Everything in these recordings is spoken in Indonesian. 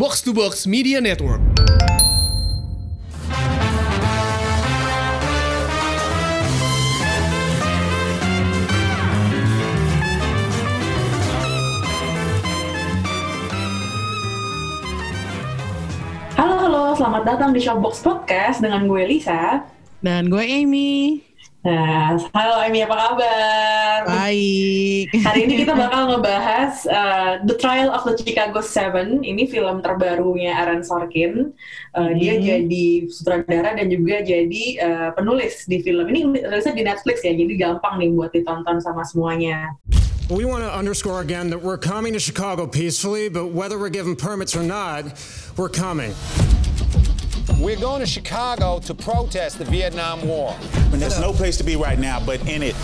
Box to Box Media Network. Halo, halo, selamat datang di Shopbox Podcast dengan gue Lisa. Dan gue Amy. Nah, halo Amy, apa kabar? Baik. Hari ini kita bakal ngebahas uh, The Trial of the Chicago Seven. Ini film terbarunya Aaron Sorkin. Uh, Dia Hmm. jadi sutradara dan juga jadi uh, penulis di film. Ini rilisnya di Netflix ya, jadi gampang nih buat ditonton sama semuanya. We want to underscore again that we're coming to Chicago peacefully, but whether we're given permits or not, we're coming. We're going to Chicago to protest the Vietnam War. And there's no place to be right now but in it.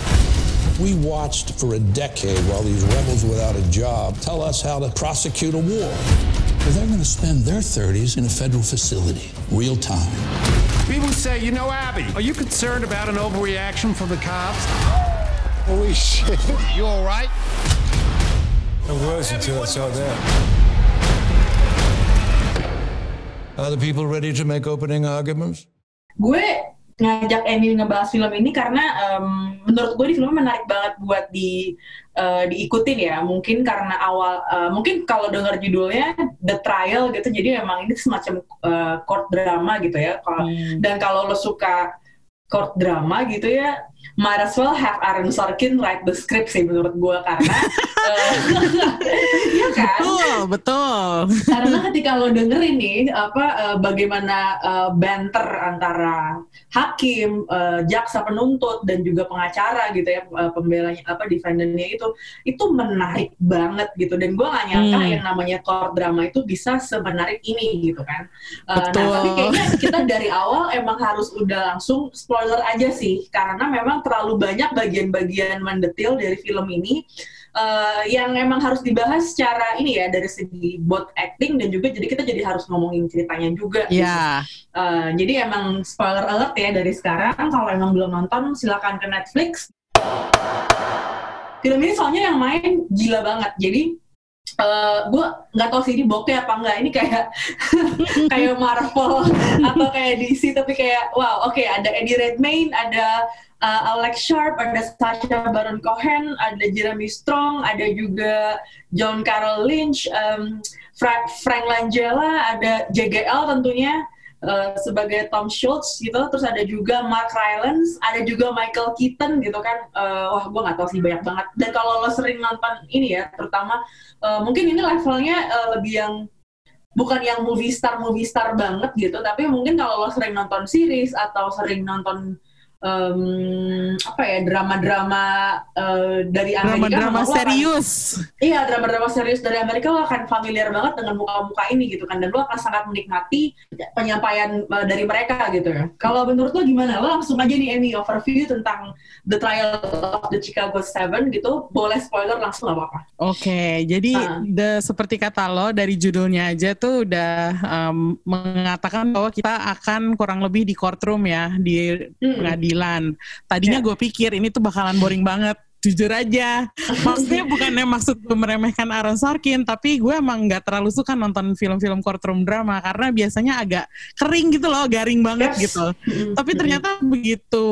We watched for a decade while these rebels without a job tell us how to prosecute a war. Well, they're going to spend their 30s in a federal facility, real time. People say, you know, Abby, are you concerned about an overreaction from the cops? Holy shit. You all right? I was until I saw that. Are the people ready to make opening arguments? gue ngajak Amy ngebahas film ini karena em, menurut gue di filmnya menarik banget buat di eh, diikutin ya. Mungkin karena awal eh, mungkin kalau dengar judulnya The Trial gitu jadi memang ini semacam eh, court drama gitu ya. Kalau- dan kalau lo suka court drama gitu ya might as well have Aaron Sorkin write the script sih menurut gue karena eh, iya kan Betul, betul. karena ketika lo dengerin nih apa eh, bagaimana eh, banter antara hakim, eh, jaksa penuntut dan juga pengacara gitu ya eh, pembelanya apa defendernya itu itu menarik banget gitu dan gue gak nyangka Hmm. yang namanya court drama itu bisa semenarik ini gitu kan. Eh, Betul. nah tapi kayaknya kita dari awal emang harus udah langsung spoiler aja sih karena memang terlalu banyak bagian-bagian mendetil dari film ini eh, yang emang harus dibahas secara ini ya dari segi both acting dan juga jadi kita jadi harus ngomongin ceritanya juga. gitu. Ya, Eh, jadi emang spoiler alert ya dari sekarang kalau emang belum nonton silakan ke Netflix. Film ini soalnya yang main gila banget. Jadi eh gue nggak tahu sih ini bokeh apa enggak ini kayak kayak Marvel atau kayak DC tapi kayak wow oke ada Eddie Redmayne ada uh, Alex Sharp ada Sacha Baron Cohen ada Jeremy Strong ada juga John Carroll Lynch um, Fra- Frank Langella ada JGL tentunya uh, sebagai Tom Schultz gitu. Terus ada juga Mark Rylance ada juga Michael Keaton gitu kan. Uh, wah gue nggak tahu sih banyak banget. Dan kalau lo sering nonton ini ya terutama uh, mungkin ini levelnya uh, lebih yang bukan yang movie star movie star banget gitu tapi mungkin kalau lo sering nonton series atau sering nonton em, apa ya drama-drama uh, dari Amerika drama-drama lo akan- serius. Iya, drama-drama serius dari Amerika lo akan familiar banget dengan muka-muka ini gitu kan dan lo akan sangat menikmati penyampaian uh, dari mereka gitu ya. Kalau menurut lo gimana? Lo langsung aja nih Amy overview tentang The Trial of the Chicago Seven gitu. Boleh spoiler langsung gak apa-apa. Oke, jadi Ah. the, seperti kata lo dari judulnya aja tuh udah um, mengatakan bahwa kita akan kurang lebih di courtroom ya di Hmm. Pengadilan. Tadinya Ya. gue pikir ini tuh bakalan boring banget. Jujur aja, maksudnya bukannya maksud gue meremehkan Aaron Sorkin, tapi gue emang nggak terlalu suka nonton film-film courtroom drama karena biasanya agak kering gitu loh, garing banget Yes. gitu. Tapi ternyata begitu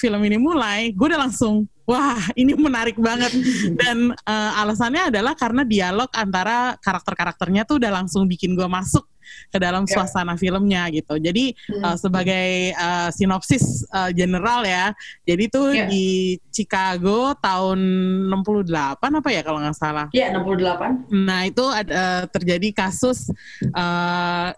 film ini mulai, gue udah langsung, wah ini menarik banget. Dan eh, alasannya adalah karena dialog antara karakter-karakternya tuh udah langsung bikin gue masuk ke dalam Ya. suasana filmnya gitu. Jadi Hmm. eh, sebagai eh, sinopsis eh, general ya, jadi tuh Ya. di Chicago tahun 68 apa ya kalau nggak salah. Iya, 68. Nah itu ada terjadi kasus eh,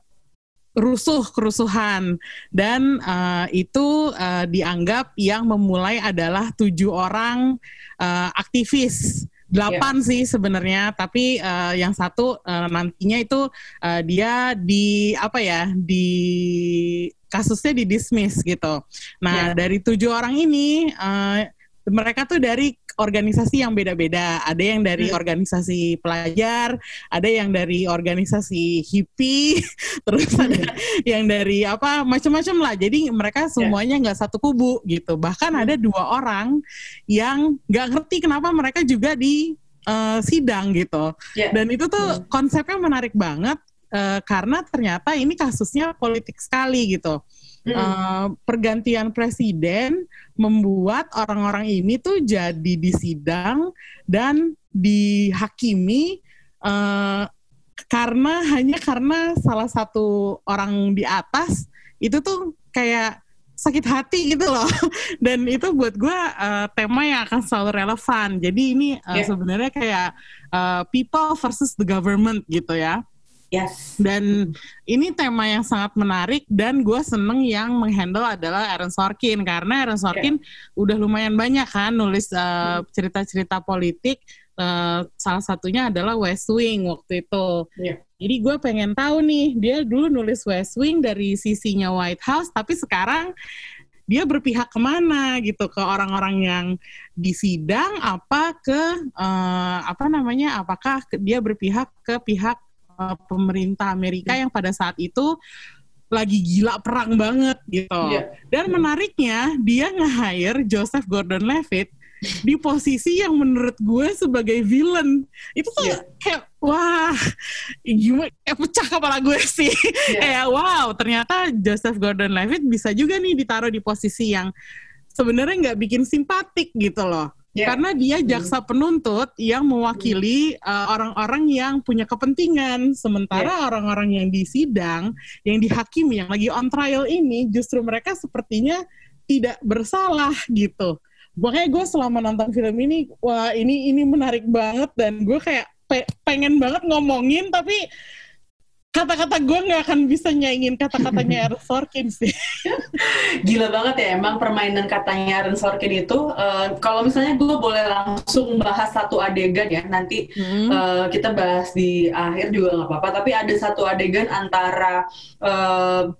rusuh kerusuhan dan eh, itu eh, dianggap yang memulai adalah tujuh orang eh, aktivis delapan sih sebenarnya tapi eh, yang satu eh, nantinya itu eh, dia di apa ya di kasusnya di dismiss gitu. Nah Ya. dari tujuh orang ini eh, mereka tuh dari organisasi yang beda-beda. Ada yang dari Hmm. organisasi pelajar, ada yang dari organisasi hippie, terus ada yang dari apa macam-macam lah. Jadi mereka semuanya nggak satu kubu gitu. Bahkan ada dua orang yang nggak ngerti kenapa mereka juga di eh, sidang gitu. Ya. Dan itu tuh konsepnya menarik banget uh, karena ternyata ini kasusnya politik sekali gitu. Mm. Uh, pergantian presiden membuat orang-orang ini tuh jadi disidang dan dihakimi uh, karena hanya karena salah satu orang di atas itu tuh kayak sakit hati gitu loh dan itu buat gue uh, tema yang akan selalu relevan jadi ini uh, yeah. sebenarnya kayak uh, people versus the government gitu ya Yes. Dan ini tema yang sangat menarik dan gue seneng yang menghandle adalah Aaron Sorkin karena Aaron Sorkin yeah. udah lumayan banyak kan nulis uh, cerita-cerita politik. Uh, salah satunya adalah West Wing waktu itu. Yeah. Jadi gue pengen tahu nih dia dulu nulis West Wing dari sisinya White House, tapi sekarang dia berpihak ke mana gitu ke orang-orang yang disidang apa ke uh, apa namanya apakah dia berpihak ke pihak pemerintah Amerika yang pada saat itu lagi gila perang banget gitu. Yeah. Dan menariknya dia nge-hire Joseph Gordon-Levitt di posisi yang menurut gue sebagai villain itu tuh yeah. kayak wah gimana eh, pecah kepala gue sih yeah. kayak wow ternyata Joseph Gordon-Levitt bisa juga nih ditaruh di posisi yang sebenarnya nggak bikin simpatik gitu loh Yeah. Karena dia hmm. jaksa penuntut yang mewakili hmm. uh, orang-orang yang punya kepentingan, sementara yeah. orang-orang yang disidang, yang dihakimi, yang lagi on trial ini, justru mereka sepertinya tidak bersalah gitu. Makanya gue selama nonton film ini, wah ini ini menarik banget dan gue kayak pe pengen banget ngomongin, tapi kata-kata gue nggak akan bisa nyaingin kata-katanya Aaron Sorkin sih. Gila banget ya emang permainan katanya Aaron Sorkin itu. Uh, kalau misalnya gue boleh langsung bahas satu adegan ya, nanti hmm. uh, kita bahas di akhir juga nggak apa-apa. Tapi ada satu adegan antara uh,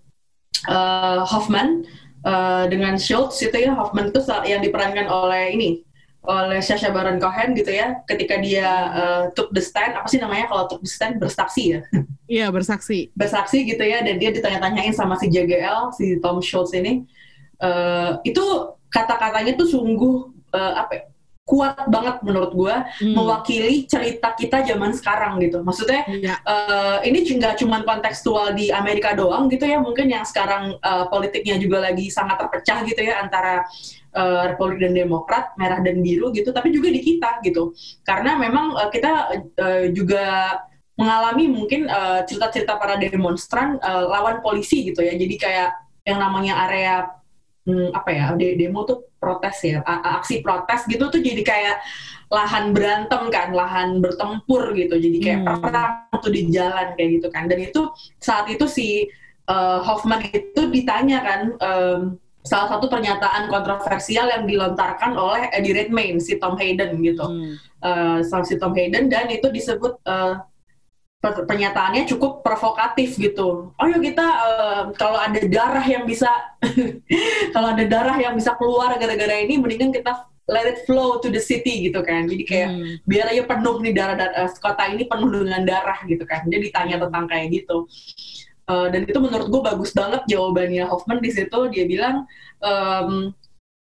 uh, Hoffman uh, dengan Schultz itu ya Hoffman itu yang diperankan oleh ini oleh Sasha Baron Cohen gitu ya ketika dia uh, took the stand apa sih namanya kalau took the stand bersaksi ya iya bersaksi bersaksi gitu ya dan dia ditanya-tanyain sama si JGL si Tom Schultz ini uh, itu kata-katanya tuh sungguh uh, apa ya, kuat banget menurut gue hmm. mewakili cerita kita zaman sekarang gitu maksudnya ya. uh, ini nggak cuma kontekstual di Amerika doang gitu ya mungkin yang sekarang uh, politiknya juga lagi sangat terpecah gitu ya antara uh, Republik dan Demokrat, merah dan biru gitu, tapi juga di kita gitu. Karena memang uh, kita uh, juga mengalami mungkin cerita-cerita uh, para demonstran uh, lawan polisi gitu ya. Jadi kayak yang namanya area hmm, apa ya demo tuh protes ya, aksi protes gitu tuh jadi kayak lahan berantem kan, lahan bertempur gitu. Jadi kayak hmm. perang tuh di jalan kayak gitu kan. Dan itu saat itu si uh, Hoffman itu ditanya kan um, salah satu pernyataan kontroversial yang dilontarkan oleh Eddie Redmayne si Tom Hayden gitu hmm. uh, si Tom Hayden dan itu disebut uh, pernyataannya cukup provokatif gitu. Oh ya kita uh, kalau ada darah yang bisa kalau ada darah yang bisa keluar gara-gara ini mendingan kita let it flow to the city gitu kan. Jadi kayak hmm. biar aja penuh nih darah, darah kota ini penuh dengan darah gitu kan. Dia ditanya hmm. tentang kayak gitu. Uh, dan itu menurut gue bagus banget jawabannya. Hoffman di situ dia bilang um,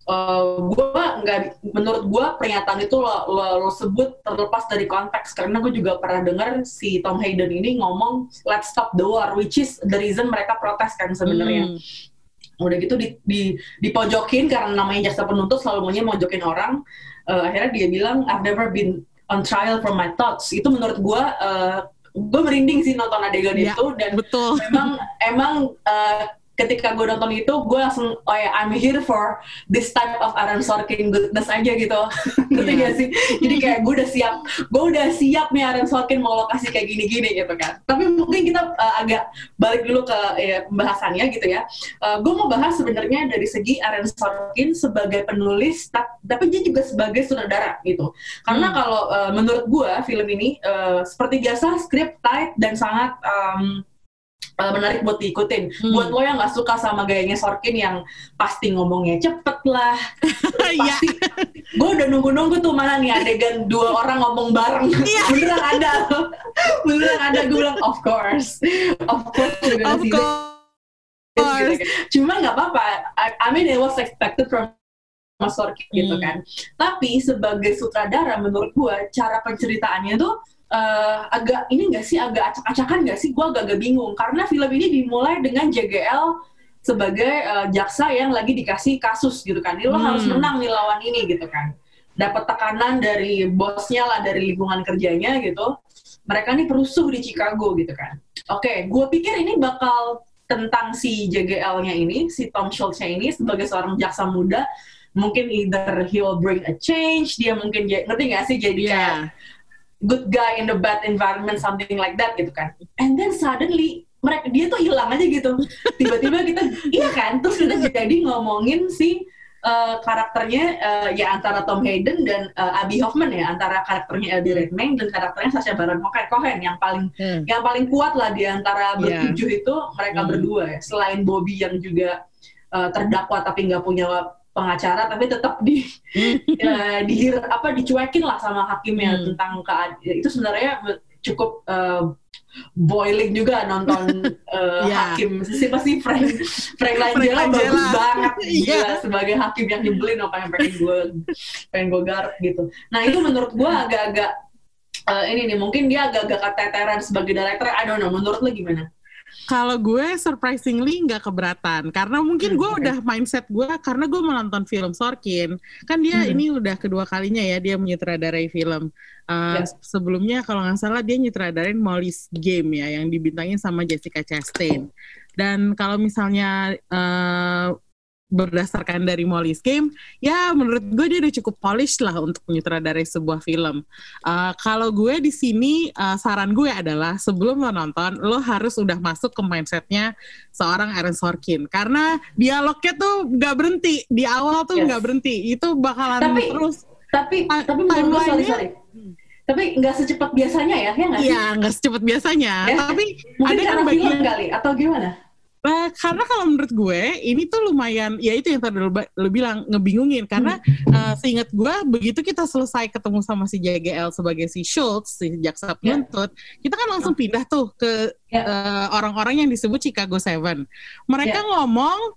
uh, gue nggak menurut gue pernyataan itu lo, lo, lo sebut terlepas dari konteks. Karena gue juga pernah dengar si Tom Hayden ini ngomong let's stop the war which is the reason mereka protes kan sebenarnya. Hmm. udah gitu di, di dipojokin karena namanya jasa penuntut selalu maunya mojokin orang. Uh, akhirnya dia bilang I've never been on trial for my thoughts. Itu menurut gue uh, gue merinding sih nonton adegan ya, itu dan betul. memang emang uh, ketika gue nonton itu gue langsung oh ya I'm here for this type of Aaron Sorkin goodness aja gitu. Ngerti yeah. gak sih? Jadi kayak gue udah siap gue udah siap nih Aaron Sorkin mau lokasi kayak gini-gini gitu kan. Tapi mungkin kita uh, agak balik dulu ke ya, pembahasannya gitu ya. Uh, gue mau bahas sebenarnya dari segi Aaron Sorkin sebagai penulis tapi dia juga sebagai sutradara gitu. Karena hmm. kalau uh, menurut gue film ini uh, seperti biasa script tight dan sangat um, uh, menarik buat diikutin. Hmm. Buat lo yang nggak suka sama gayanya Sorkin yang pasti ngomongnya cepet lah, iya. pasti gue udah nunggu-nunggu tuh mana nih adegan dua orang ngomong bareng. Yeah. beneran ada, beneran ada. Gue bilang of course, of course. Of course. Cuma nggak apa-apa. I, I mean it was expected from Mas Sorkin gitu hmm. gitu kan. Tapi sebagai sutradara menurut gue cara penceritaannya tuh eh, agak ini nggak sih agak acak-acakan nggak sih? Gue agak-agak bingung. Karena film ini dimulai dengan JGL sebagai eh, jaksa yang lagi dikasih kasus gitu kan. Ini lo Hmm. harus menang nih lawan ini gitu kan. Dapat tekanan dari bosnya lah dari lingkungan kerjanya gitu. Mereka nih perusuh di Chicago gitu kan. Oke gue pikir ini bakal tentang si JGL-nya ini si Tom Schultz-nya ini sebagai seorang jaksa muda. Mungkin either he will bring a change dia mungkin ngerti nggak sih? Jadi kayak good guy in the bad environment something like that gitu kan and then suddenly mereka dia tuh hilang aja gitu tiba-tiba kita iya kan terus kita jadi ngomongin si uh, karakternya uh, ya antara Tom Hayden dan uh, Abby Hoffman ya antara karakternya Eddie Redmayne dan karakternya Sacha Baron Cohen yang paling Hmm. yang paling kuat lah di antara Iya. bertujuh itu mereka Hmm. berdua ya selain Bobby yang juga uh, terdakwa tapi nggak punya pengacara tapi tetap di eh, di apa dicuekin lah sama hakimnya Hmm. tentang kead- itu sebenarnya cukup eh, boiling juga nonton eh, Iya. hakim. Siapa sih? Frank Frank Langella bagus banget. Iya. gila sebagai hakim yang nyebelin apa yang pengen gue pengen gue garap gitu. Nah itu menurut gue agak-agak eh, ini nih mungkin dia agak-agak keteteran sebagai director I don't know. Menurut lo gimana Kalau gue surprisingly nggak keberatan karena mungkin Hmm, gue oke. udah mindset gue karena gue menonton film Sorkin kan dia Hmm. ini udah kedua kalinya ya dia menyutradarai film Uh, Ya. sebelumnya kalau nggak salah dia nyutradarin Molly's Game ya yang dibintangin sama Jessica Chastain dan kalau misalnya uh, berdasarkan dari Molly's Game, ya menurut gue dia udah cukup polish lah untuk menyutradarai sebuah film. Uh, kalau gue di sini uh, saran gue adalah sebelum lo nonton, lo harus udah masuk ke mindsetnya seorang Aaron Sorkin karena dialognya tuh nggak berhenti di awal tuh Yes. nggak berhenti, itu bakalan Tapi- terus. tapi Ta- tapi menurut sorry sorry tapi nggak secepat biasanya ya ya nggak Iya, nggak secepat biasanya, Ya. tapi mungkin ada kan karena bagian film kali atau gimana Eh, karena kalau menurut gue ini tuh lumayan ya itu yang tadi lo, bilang ngebingungin. Karena eh, seingat gue begitu kita selesai ketemu sama si JGL sebagai si Schultz si jaksa penuntut kita kan langsung pindah tuh ke Ya. eh, orang-orang yang disebut Chicago Seven. Mereka Ya. ngomong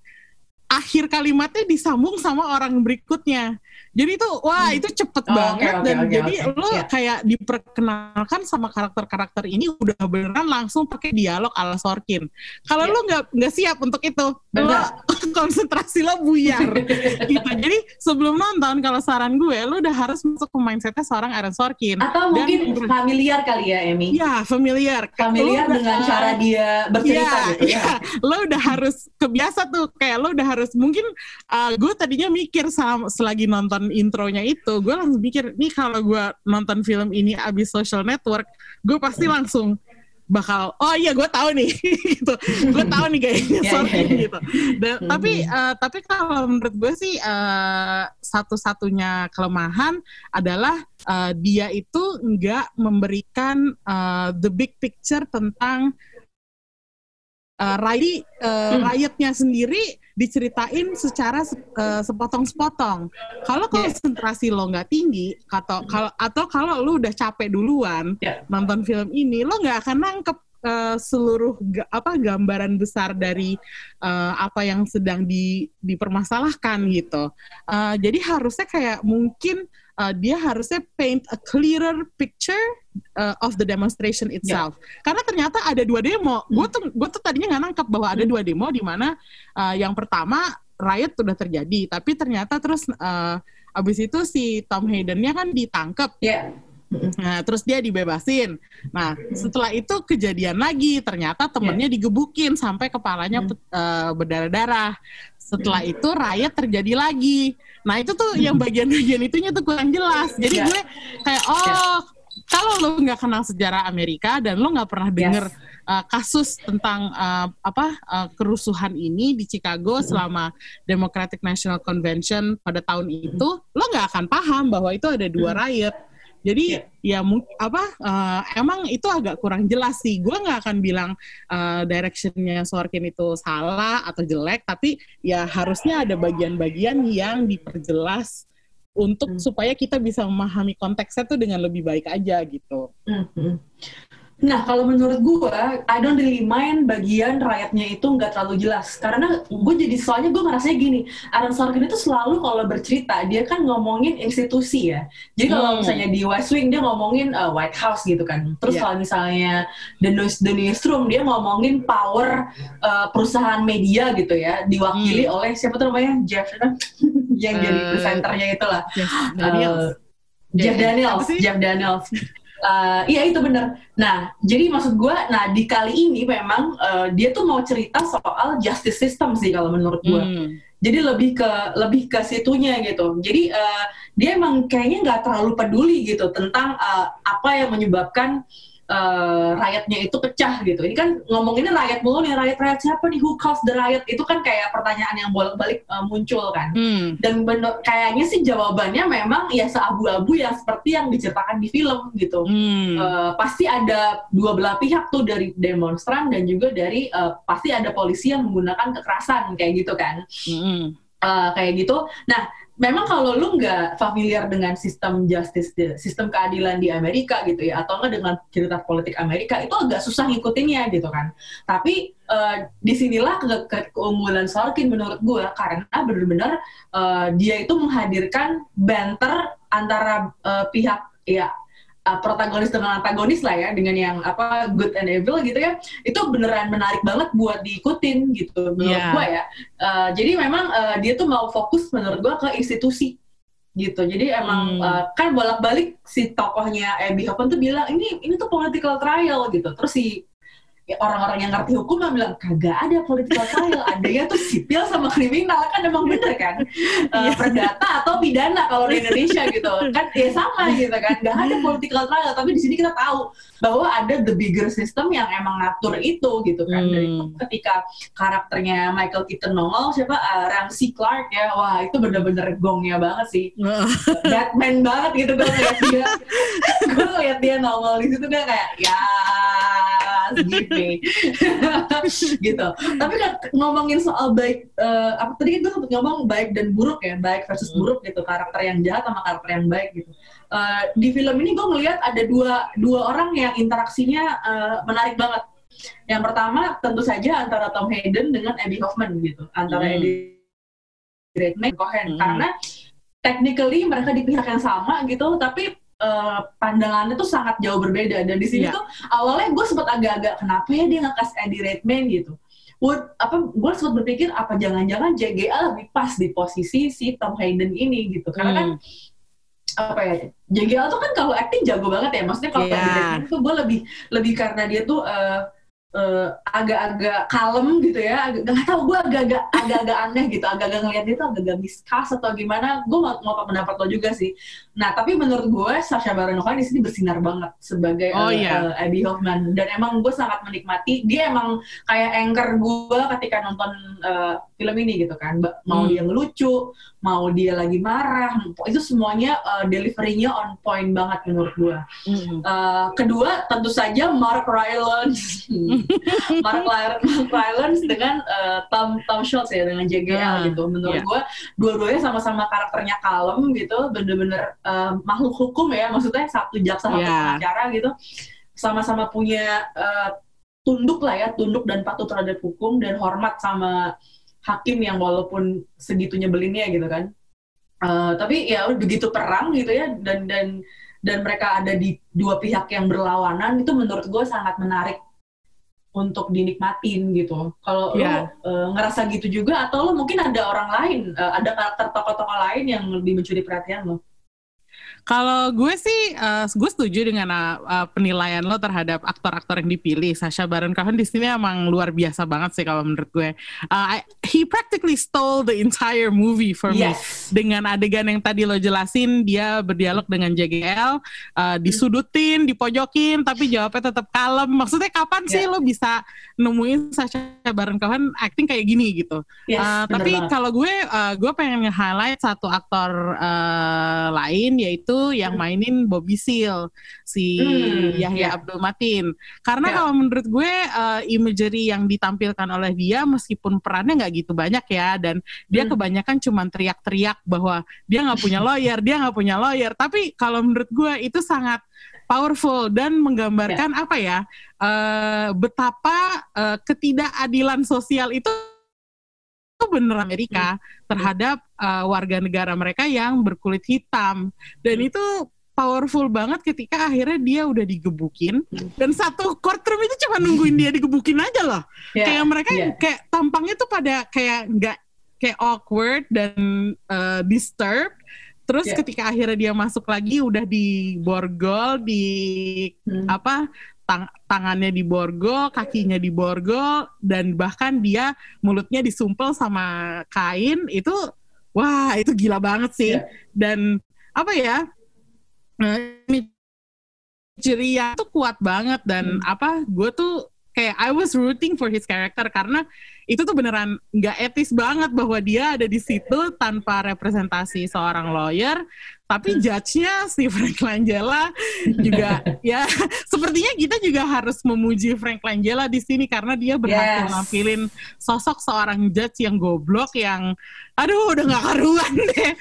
akhir kalimatnya disambung sama orang berikutnya jadi itu wah Hmm. itu cepet Oh, banget oke, oke, dan oke, jadi oke. lo Ya. kayak diperkenalkan sama karakter-karakter ini udah beneran langsung pakai dialog ala Sorkin kalau Ya. lo nggak nggak siap untuk itu, lo Benar. konsentrasi lo buyar. gitu. Jadi sebelum nonton, kalau saran gue, lo udah harus masuk ke mindsetnya seorang Aaron Sorkin. atau Dan- mungkin familiar kali ya Emmy Ya, familiar. familiar Lo dengan udah- cara dia bercerita Iya, gitu ya iya. Lo udah harus kebiasa tuh, kayak lo udah harus mungkin uh, gue tadinya mikir sama, selagi nonton intronya itu, gue langsung mikir nih kalau gue nonton film ini abis social network, gue pasti langsung bakal oh iya gue tahu nih gitu gue tahu nih kayaknya Iya, sorting iya. gitu Dan, Mhm. tapi uh, tapi kalau menurut gue sih uh, satu-satunya kelemahan adalah uh, dia itu nggak memberikan uh, the big picture tentang uh, rakyat uh, Hmm. rakyatnya sendiri diceritain secara uh, sepotong-sepotong. Kalau Yeah. konsentrasi lo nggak tinggi, atau kalau atau kalau lo udah capek duluan Yeah. nonton film ini, lo nggak akan nangkep uh, seluruh ga- apa gambaran besar dari uh, apa yang sedang di, dipermasalahkan gitu. Uh, jadi harusnya kayak mungkin uh, dia harusnya paint a clearer picture uh, of the demonstration itself. Karena ternyata ada dua demo. Gue tuh gue tuh tadinya nggak nangkep bahwa ada dua demo di mana uh, yang pertama riot sudah terjadi, tapi ternyata terus uh, abis itu si Tom Hayden-nya kan ditangkap. ya Nah, terus dia dibebasin. Nah, setelah itu kejadian lagi, ternyata temennya digebukin sampai kepalanya Hmm. pet- eh, berdarah-darah. Setelah itu riot terjadi lagi. Nah, itu tuh yang bagian-bagian itunya tuh kurang jelas. Jadi Ya. gue kayak oh, kalau lo nggak kenal sejarah Amerika dan lo nggak pernah denger uh, kasus tentang uh, apa uh, kerusuhan ini di Chicago selama Democratic National Convention pada tahun itu, lo nggak akan paham bahwa itu ada dua riot. Jadi ya mung- apa uh, emang itu agak kurang jelas sih. Gue nggak akan bilang uh, directionnya Sorkin itu salah atau jelek, tapi ya harusnya ada bagian-bagian yang diperjelas untuk supaya kita bisa memahami konteksnya tuh dengan lebih baik aja gitu. Mhm. Nah, kalau menurut gue, I don't really mind bagian rakyatnya itu nggak terlalu jelas. Karena gue jadi soalnya gue ngerasanya gini, Aaron Sorkin itu selalu kalau bercerita, dia kan ngomongin institusi ya. Jadi kalau Hmm. misalnya di West Wing, dia ngomongin uh, White House gitu kan. Terus Yeah. kalau misalnya The, News, The Newsroom, dia ngomongin power uh, perusahaan media gitu ya. Diwakili oleh siapa tuh namanya? Jeff, yang jadi Hmm. Uh, presenternya itulah. Yes, Daniels. Uh, Jeff. Daniels? Jeff Daniels. Uh, iya itu bener. Nah, jadi maksud gue, nah di kali ini memang uh, dia tuh mau cerita soal justice system sih kalau menurut gue. Hmm. Jadi lebih ke lebih ke situnya gitu. Jadi uh, dia emang kayaknya nggak terlalu peduli gitu tentang uh, apa yang menyebabkan uh, rakyatnya itu pecah gitu. Ini kan ngomonginnya rakyat mulu nih, rakyat-rakyat siapa nih? Who caused the riot? Itu kan kayak pertanyaan yang bolak-balik uh, muncul kan Hmm. dan bener, kayaknya sih jawabannya memang ya seabu-abu yang seperti yang diceritakan di film gitu. Hmm. Eh, pasti ada dua belah pihak tuh dari demonstran dan juga dari eh, pasti ada polisi yang menggunakan kekerasan kayak gitu kan, Hmm. Eh, kayak gitu. Nah, memang kalau lu nggak familiar dengan sistem justice, sistem keadilan di Amerika gitu ya, atau nggak dengan cerita politik Amerika itu agak susah ngikutinnya gitu kan. Tapi eh, di sinilah ke- ke- keunggulan Sorkin menurut gue karena benar-benar eh, dia itu menghadirkan banter antara eh, pihak ya eh, protagonis dengan antagonis lah ya dengan yang apa good and evil gitu ya itu beneran menarik banget buat diikutin gitu menurut Iya. gue ya Eh, jadi memang eh, dia tuh mau fokus menurut gue ke institusi gitu jadi emang Hmm. eh, kan bolak-balik si tokohnya Abby Hoffman tuh bilang ini ini tuh political trial gitu terus si ya, orang-orang yang ngerti hukum yang bilang kagak ada political trial adanya tuh sipil sama kriminal. Kan emang bener kan? Eh, perdata atau pidana kalau di Indonesia gitu. Kan ya sama gitu kan. Nggak ada political trial tapi di sini kita tahu bahwa ada the bigger system yang emang ngatur itu gitu kan. Dari Hmm. ketika karakternya Michael Keaton nongol siapa? Eh, Ramsey Clark ya. Wah itu bener-bener gongnya banget sih. Batman banget gitu gue ngeliat dia. Gue ngeliat dia nongol di situ gue kayak ya me gitu. Tapi kan ngomongin soal baik eh, apa tadi kan gue ngomong baik dan buruk ya baik versus buruk gitu karakter yang jahat sama karakter yang baik gitu. Eh, di film ini gue ngeliat ada dua dua orang yang interaksinya eh, menarik banget. Yang pertama tentu saja antara Tom Hayden dengan Abby Hoffman gitu antara Hmm. Eddie Redmayne Cohen Hmm. karena technically mereka di pihak yang sama gitu tapi eh, pandangannya tuh sangat jauh berbeda dan di sini Iya. tuh awalnya gue sempat agak-agak kenapa ya dia ngekas Eddie Redmayne gitu Would, apa gue sempat berpikir apa jangan-jangan JGA lebih pas di posisi si Tom Hayden ini gitu karena kan Hmm. apa ya JGL tuh kan kalau acting jago banget ya maksudnya kalau Iya. Eddie Redmayne tuh gue lebih lebih karena dia tuh eh, eh, agak-agak kalem gitu ya. Agak nggak tahu gue agak-agak agak-agak aneh gitu. Agak-agak ngeliat dia tuh agak-agak miskas atau gimana. Gue mau mau pendapat lo juga sih. Nah tapi menurut gue Sacha Baron Cohen di sini bersinar banget sebagai Oh, eh, iya. eh, Abby Hoffman. Dan emang gue sangat menikmati. Dia emang kayak anchor gue ketika nonton eh, film ini gitu kan. Mau Hmm. dia ngelucu mau dia lagi marah itu semuanya eh, deliverynya on point banget menurut gue Hmm. Uh, kedua tentu saja Mark Rylance Mark, Rylance dengan uh, Tom Tom Schultz ya dengan JGL Ah, gitu menurut iya. gue dua-duanya sama-sama karakternya kalem gitu bener-bener uh, makhluk hukum ya maksudnya satu jaksa satu Iya. pengacara gitu sama-sama punya uh, tunduk lah ya tunduk dan patuh terhadap hukum dan hormat sama hakim yang walaupun segitu nyebelinnya gitu kan Uh, tapi ya begitu perang gitu ya dan dan dan mereka ada di dua pihak yang berlawanan itu menurut gue sangat menarik untuk dinikmatin gitu. Kalau Iya. lo uh, ngerasa gitu juga atau lo mungkin ada orang lain, uh, ada karakter tokoh-tokoh lain yang lebih mencuri perhatian lo? Kalau gue sih, uh, gue setuju dengan uh, penilaian lo terhadap aktor-aktor yang dipilih. Sacha Baron Cohen di sini emang luar biasa banget sih kalau menurut gue. Uh, I- he practically stole the entire movie for me. Yes. Dengan adegan yang tadi lo jelasin, dia berdialog dengan JGL, uh, disudutin, dipojokin, tapi jawabnya tetap kalem. Maksudnya kapan sih Yeah. lo bisa nemuin Sacha Baron Cohen acting kayak gini gitu? Yes, Uh, tapi kalau gue, uh, gue pengen nge-highlight satu aktor uh, lain yaitu yang mainin Bobby Seal si Hmm, Yahya ya. Abdul Matin. Karena Ya. kalau menurut gue uh, imagery yang ditampilkan oleh dia meskipun perannya nggak gitu banyak ya dan dia Hmm. kebanyakan cuman teriak-teriak bahwa dia nggak punya lawyer, dia nggak punya lawyer. Tapi kalau menurut gue itu sangat powerful dan menggambarkan apa ya eh, betapa eh, ketidakadilan sosial itu itu bener Amerika terhadap eh, warga negara mereka yang berkulit hitam. Dan itu powerful banget ketika akhirnya dia udah digebukin. Dan satu courtroom itu cuma nungguin dia digebukin aja loh. Ya, kayak mereka ya. kayak tampangnya tuh pada kayak nggak kayak awkward dan uh, disturbed. Terus Ya. ketika akhirnya dia masuk lagi udah diborgol di Hmm. apa tang- tangannya diborgol kakinya diborgol dan bahkan dia mulutnya disumpel sama kain itu wah itu gila banget sih Ya. dan apa ya eh, ceria tuh kuat banget dan Hmm. apa gue tuh kayak I was rooting for his character karena itu tuh beneran nggak etis banget bahwa dia ada di situ tanpa representasi seorang lawyer tapi judge-nya si Frank Langella juga ya sepertinya kita juga harus memuji Frank Langella di sini karena dia berhasil Yes. nampilin sosok seorang judge yang goblok yang aduh udah nggak karuan deh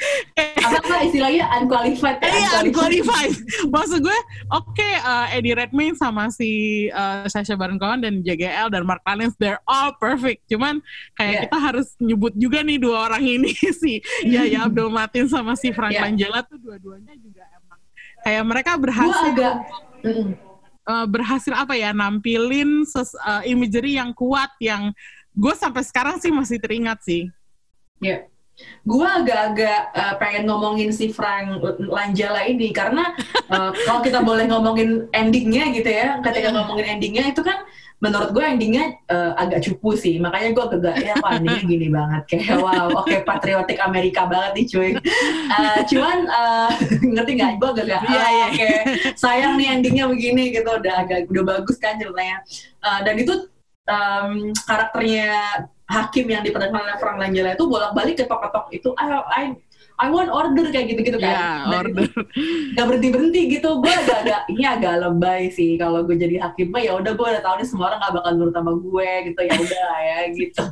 apa istilahnya unqualified ya? Iya, unqualified. Maksud gue, oke, eh, Eddie Redmayne sama si eh, Sacha Baron Cohen dan JGL dan Mark Rylance, they're all perfect. Cuman kayak Yeah. kita harus nyebut juga nih dua orang ini si Yaya Abdul Matin sama si Frank Yeah. Langella tuh dua-duanya juga emang kayak mereka berhasil agak Mm-mm. eh, berhasil apa ya nampilin ses, eh, imagery yang kuat yang gue sampai sekarang sih masih teringat sih. Ya. Gue agak-agak uh, pengen ngomongin si Frank Langella ini karena uh, kalau kita boleh ngomongin endingnya gitu ya, ketika ngomongin endingnya itu kan menurut gue endingnya uh, agak cupu sih, makanya gue agak ya kok endingnya gini banget kayak wow, oke patriotik Amerika banget nih cuy. Uh, cuman uh, ngerti nggak? Gue agak Iya, "Ah, iya. oke sayang nih endingnya begini gitu, udah agak udah bagus kan ceritanya. Uh, dan itu um, karakternya hakim yang diperankan oleh Frank Langella itu bolak-balik ketok-ketok itu I, I I want order kayak gitu-gitu kan. Iya, Dan order. Gak berhenti-berhenti gitu. Gue agak-agak ini agak lebay sih kalau gue jadi hakim mah ya udah gue udah tahu nih semua orang gak bakal nurut sama gue gitu ya udah ya gitu.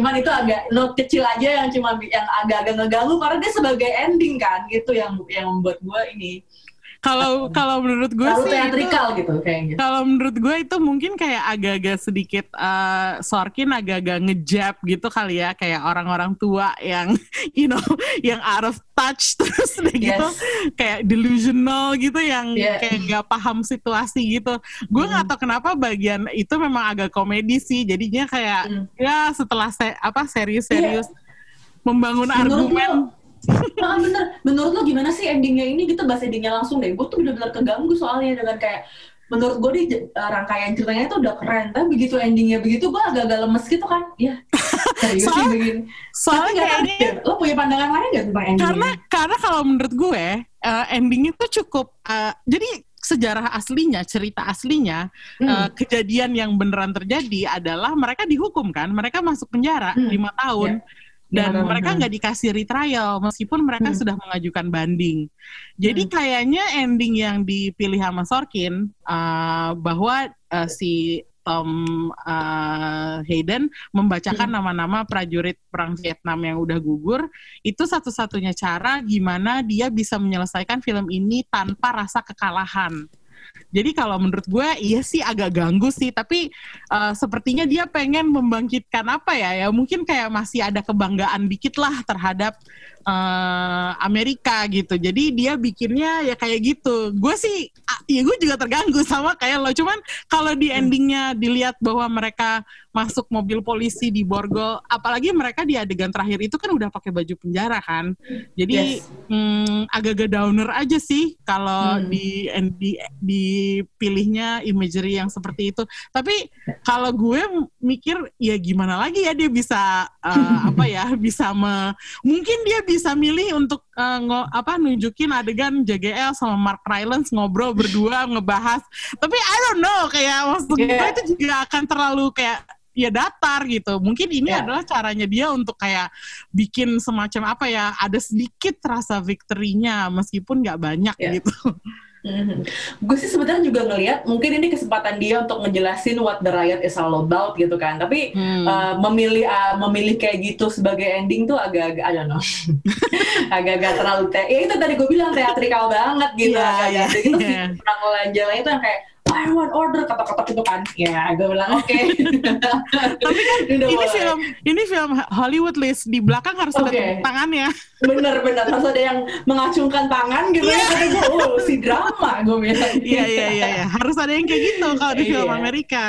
Cuman itu agak note kecil aja yang cuma yang agak-agak ngeganggu karena dia sebagai ending kan gitu yang yang membuat gue ini Kalau kalau menurut gue sih itu- teatrikal gitu kayaknya. Kalau menurut gue itu mungkin kayak agak-agak sedikit eh, Sorkin agak-agak ngejab gitu kali ya kayak orang-orang tua yang you know yang out of touch terus udah gitu kayak delusional gitu yang Yeah. kayak nggak paham situasi gitu. Gue nggak tahu kenapa bagian itu memang agak komedi sih jadinya kayak Hmm. ya setelah se- apa serius-serius membangun Menurut argumen. lo, Ah, bener. Menurut lo gimana sih endingnya ini? Kita bahas endingnya langsung deh. Gue tuh bener-bener keganggu soalnya dengan kayak menurut gue di uh, rangkaian ceritanya itu udah keren. Tapi begitu endingnya begitu gue agak-agak lemes gitu kan. Ya, serius Soalnya- begini. Soalnya Tapi kayaknya tahu deh, lo punya pandangan lain gak tentang endingnya? karena karena kalau menurut gue eh, endingnya tuh cukup eh, jadi sejarah aslinya cerita aslinya Hmm. eh, kejadian yang beneran terjadi adalah mereka dihukum kan mereka masuk penjara Hmm. lima tahun Lima dan mereka nggak dikasih retrial meskipun mereka Hmm. sudah mengajukan banding jadi Hmm. kayaknya ending yang dipilih sama Sorkin eh, bahwa eh, si Tom eh, Hayden membacakan Hmm. nama-nama prajurit perang Vietnam yang udah gugur itu satu-satunya cara gimana dia bisa menyelesaikan film ini tanpa rasa kekalahan. Jadi kalau menurut gue iya sih agak ganggu sih, tapi eh, sepertinya dia pengen membangkitkan apa ya? Ya mungkin kayak masih ada kebanggaan dikit lah terhadap eh, Amerika gitu. Jadi dia bikinnya ya kayak gitu. Gue sih, ah, ya gue juga terganggu sama kayak lo. Cuman kalau di endingnya dilihat bahwa mereka masuk mobil polisi di Borgol, apalagi mereka di adegan terakhir itu kan udah pakai baju penjara kan. Jadi Yes. hmm, agak-agak downer aja sih kalau Hmm. di, di dipilihnya imagery yang seperti itu. Tapi kalau gue mikir ya gimana lagi ya dia bisa uh, apa ya bisa me, mungkin dia bisa milih untuk uh, ngo- apa nunjukin adegan JGL sama Mark Rylance ngobrol berdua ngebahas. Tapi I don't know kayak maksud gue Yeah. itu juga akan terlalu kayak ya datar gitu. Mungkin ini Yeah. adalah caranya dia untuk kayak bikin semacam apa ya ada sedikit rasa victory-nya meskipun nggak banyak Yeah. gitu. Mhm. Gue sih sebenarnya juga ngelihat mungkin ini kesempatan dia untuk ngejelasin what the riot is all about gitu kan. Tapi Hmm. uh, memilih uh, memilih kayak gitu sebagai ending tuh agak-agak I don't know. agak-agak terlalu te ya itu tadi gue bilang teatrikal banget gitu Iya, agak iya, gitu. Gitu sih iya. penanggulan jalan itu yang kayak I want order kata-kata itu kan. Ya, gue bilang oke. Tapi kan ini mulai. film ini film Hollywood list di belakang harus ada Oke. tepuk tangannya. Bener-bener harus ada yang mengacungkan tangan gitu ya. Kata gue, oh si drama gue bilang. Iya iya iya iya. Harus ada yang kayak gitu kalau di film Iya. Amerika.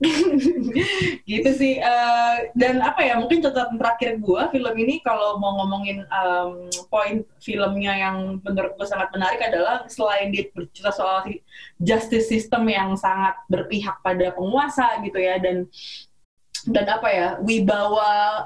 gitu sih Eh, dan apa ya mungkin catatan terakhir gue film ini kalau mau ngomongin em, poin filmnya yang menurut gue sangat menarik adalah selain dia bercerita soal justice system yang sangat berpihak pada penguasa gitu ya dan dan apa ya wibawa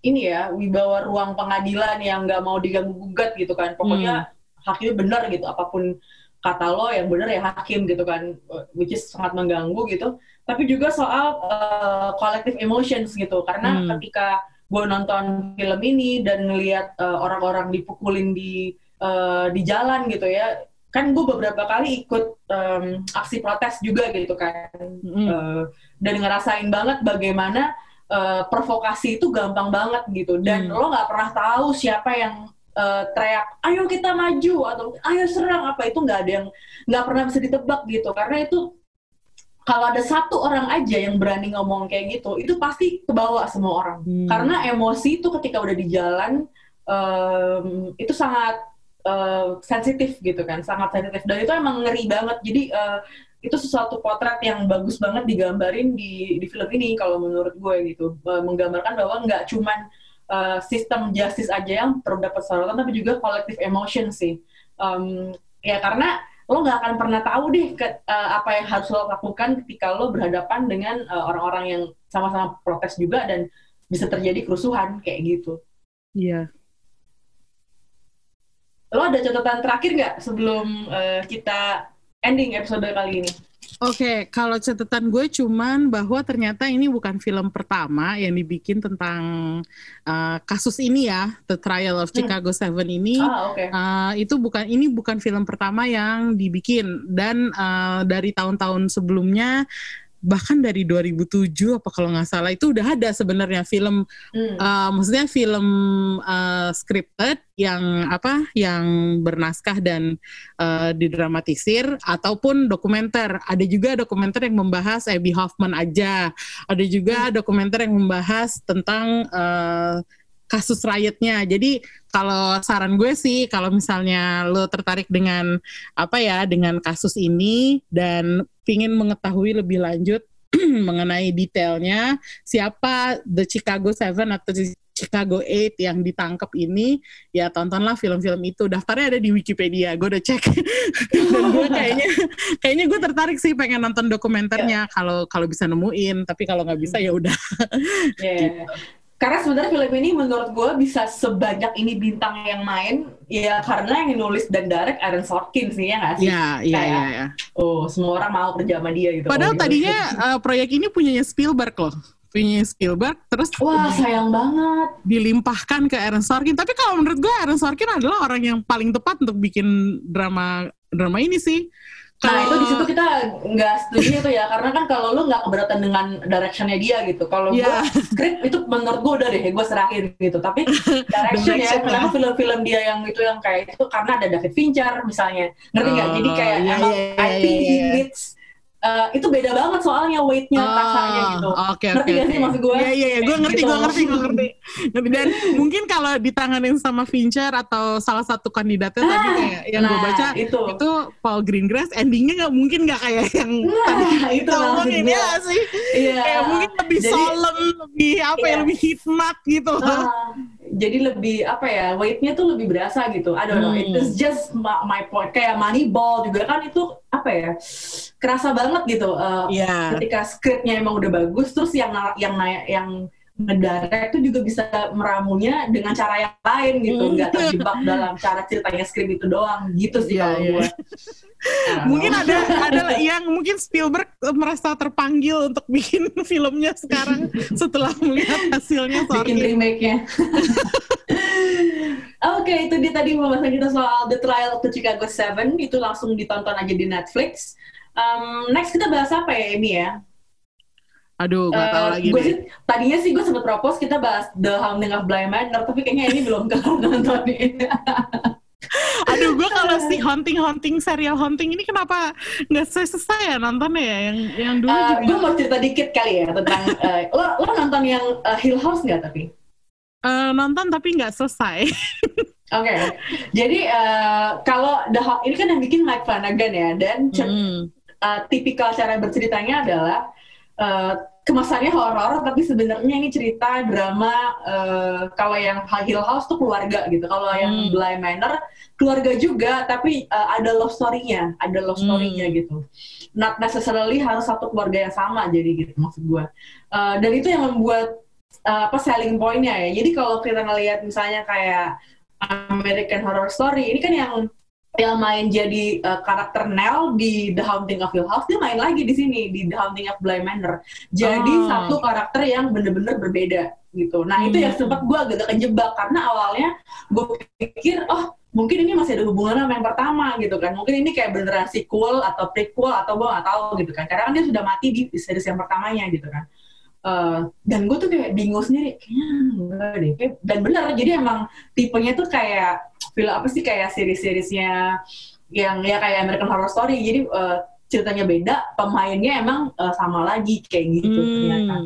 ini ya wibawa ruang pengadilan yang nggak mau diganggu gugat gitu kan. Pokoknya hakimnya benar gitu apa pun kata lo yang benar ya hakim gitu kan which is sangat mengganggu gitu tapi juga soal uh, collective emotions gitu karena Hmm. ketika gue nonton film ini dan ngelihat uh, orang-orang dipukulin di uh, di jalan gitu ya kan gue beberapa kali ikut um, aksi protes juga gitu kan Mm. Uh, dan ngerasain banget bagaimana uh, provokasi itu gampang banget gitu dan Hmm. lo nggak pernah tahu siapa yang uh, teriak ayo kita maju atau ayo serang apa itu nggak ada yang nggak pernah bisa ditebak gitu karena itu kalau ada satu orang aja yang berani ngomong kayak gitu itu pasti kebawa semua orang. Hmm. karena emosi itu ketika udah di jalan um, itu sangat uh, sensitif gitu kan sangat sensitif. Dan itu emang ngeri banget. Jadi uh, itu sesuatu potret yang bagus banget digambarin di di film ini kalau menurut gue gitu. Uh, menggambarkan bahwa nggak cuman uh, sistem justice aja yang perlu dapat sorotan tapi juga collective emotion sih. Um, ya karena lo nggak akan pernah tahu deh ke, uh, apa yang harus lo lakukan ketika lo berhadapan dengan uh, orang-orang yang sama-sama protes juga dan bisa terjadi kerusuhan kayak gitu Iya. lo ada catatan terakhir nggak sebelum uh, kita ending episode kali ini Oke, kalau catatan gue cuman bahwa ternyata ini bukan film pertama yang dibikin tentang uh, kasus ini ya, The Trial of Chicago Seven ini. ah oke. Uh, itu bukan ini bukan film pertama yang dibikin. Dan uh, dari tahun-tahun sebelumnya bahkan dari 2007 apa kalau nggak salah itu udah ada sebenarnya film Hmm. uh, maksudnya film uh, scripted yang apa yang bernaskah dan uh, didramatisir ataupun dokumenter ada juga dokumenter yang membahas Abby Hoffman aja ada juga dokumenter yang membahas tentang uh, kasus riotnya. Jadi kalau saran gue sih kalau misalnya lo tertarik dengan apa ya dengan kasus ini dan pingin mengetahui lebih lanjut mengenai detailnya siapa The Chicago Seven atau The Chicago Eight yang ditangkap ini ya tontonlah film-film itu. Daftarnya ada di Wikipedia gue udah cek. Dan gue kayaknya kayaknya gue tertarik sih pengen nonton dokumenternya kalau kalau bisa nemuin. Tapi kalau nggak bisa ya udah. Yeah. Karena sebenarnya film ini menurut gue bisa sebanyak ini bintang yang main, ya karena yang nulis dan direct Aaron Sorkin sih ya nggak sih? ya iya iya ya. Oh, semua orang mau kerja sama dia gitu. Padahal Oh, gitu. tadinya uh, proyek ini punyanya Spielberg loh. Punyanya Spielberg terus Wah, sayang banget. dilimpahkan ke Aaron Sorkin. Tapi kalau menurut gue Aaron Sorkin adalah orang yang paling tepat untuk bikin drama drama ini sih. Nah itu di situ kita nggak setuju itu ya, karena kan kalau lu nggak keberatan dengan directionnya dia gitu. Kalau Iya. gue script itu menurut gue udah deh, gue serahin gitu. Tapi direction ya, kenapa film-film dia yang itu yang kayak itu karena ada David Fincher misalnya, ngerti nggak? Oh, Jadi kayak iya, emang iya, I iya, think iya, he iya. needs uh, itu beda banget soalnya weightnya Oh, rasanya gitu. Oke Ngerti oke. nggak sih maksud gue? Iya iya iya, gue ngerti gitu. gue ngerti gue ngerti. Dan mungkin kalau ditanganin sama Fincher atau salah satu kandidatnya tadi Ah, kayak yang gue nah, baca itu. itu Paul Greengrass, endingnya nggak mungkin nggak kayak yang tadi Nah, itu kita maksud omongin gue. ya sih. Iya. Kayak mungkin lebih Jadi- solemn, lebih apa ya, Iya. lebih hikmat gitu. Ah, jadi lebih apa ya weightnya tuh lebih berasa gitu. I don't know. Hmm. It is just my, my point. Kayak Moneyball juga kan itu apa ya kerasa banget gitu. uh, Iya. Ketika skripnya emang udah bagus, terus yang yang yang ngedirect tuh juga bisa meramunya dengan cara yang lain gitu, Hmm. nggak terjebak dalam cara ceritanya skrip itu doang. Gitu sih Iya, kalau iya. gue. mungkin ada ada yang mungkin Spielberg merasa terpanggil untuk bikin filmnya sekarang setelah melihat hasilnya bikin Sorkin. remake-nya. Oke, itu dia tadi pembahasan kita soal The Trial of the Chicago Seven. Itu langsung ditonton aja di Netflix. Um, next kita bahas apa ya, Amy ya? Aduh, gak tahu Eh, lagi gue deh. sih, tadinya sih gue sempet propose kita bahas The Haunting of Bly Manor, tapi kayaknya ini belum kelar nontonin. Aduh, gue kalau si haunting-haunting serial haunting ini kenapa nggak selesai ya nontonnya ya? Yang yang dulu Eh, juga gue mau cerita dikit kali ya tentang eh, lo lo nonton yang eh, Hill House nggak tapi? eh, nonton tapi nggak selesai. Oke, jadi eh, kalau The Hau- ini kan yang bikin Mike Flanagan ya, dan Hmm. uh, tipikal cara berceritanya adalah uh, kemasannya horor tapi sebenarnya ini cerita drama uh, kalau yang Hill House tuh keluarga gitu kalau yang Hmm. Bly Manor keluarga juga tapi uh, ada love story-nya ada love Hmm. story-nya gitu not necessarily harus satu keluarga yang sama jadi gitu maksud gue Uh, dan itu yang membuat uh, apa selling point-nya ya jadi kalau kita ngelihat misalnya kayak American Horror Story ini kan yang yang main jadi uh, karakter Nell di The Haunting of Hill House dia main lagi di sini di The Haunting of Bly Manor. Jadi Oh. satu karakter yang bener-bener berbeda gitu. Nah itu yang Hmm. sempat gue agak kejebak karena awalnya gue pikir oh mungkin ini masih ada hubungan sama yang pertama gitu kan. Mungkin ini kayak beneran sequel atau prequel atau gue nggak tahu gitu kan. Karena kan dia sudah mati di, di series yang pertamanya gitu kan Eh, dan gue tuh kayak bingung sendiri kayaknya enggak deh. Dan bener jadi emang tipenya tuh kayak film apa sih kayak series-seriesnya yang ya kayak American Horror Story. Jadi eh, ceritanya beda pemainnya emang eh, sama lagi kayak gitu ternyata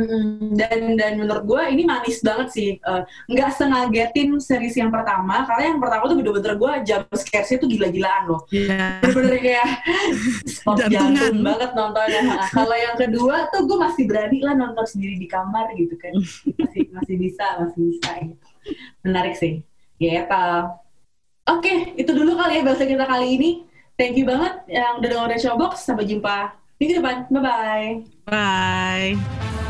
Hmm. Dan dan menurut gue ini manis banget sih Eh, nggak sengagetin series yang pertama karena yang pertama tuh bener-bener gue jump scare-nya tuh gila-gilaan loh Iya. bener-bener kayak Jantungan. jantung banget nontonnya Nah, kalau yang kedua tuh gue masih berani lah nonton sendiri di kamar gitu kan masih masih bisa masih bisa gitu. menarik sih gitu oke itu dulu kali ya bahasa kita kali ini thank you banget yang udah dengerin Showbox. Sampai jumpa minggu depan. Bye bye Bye.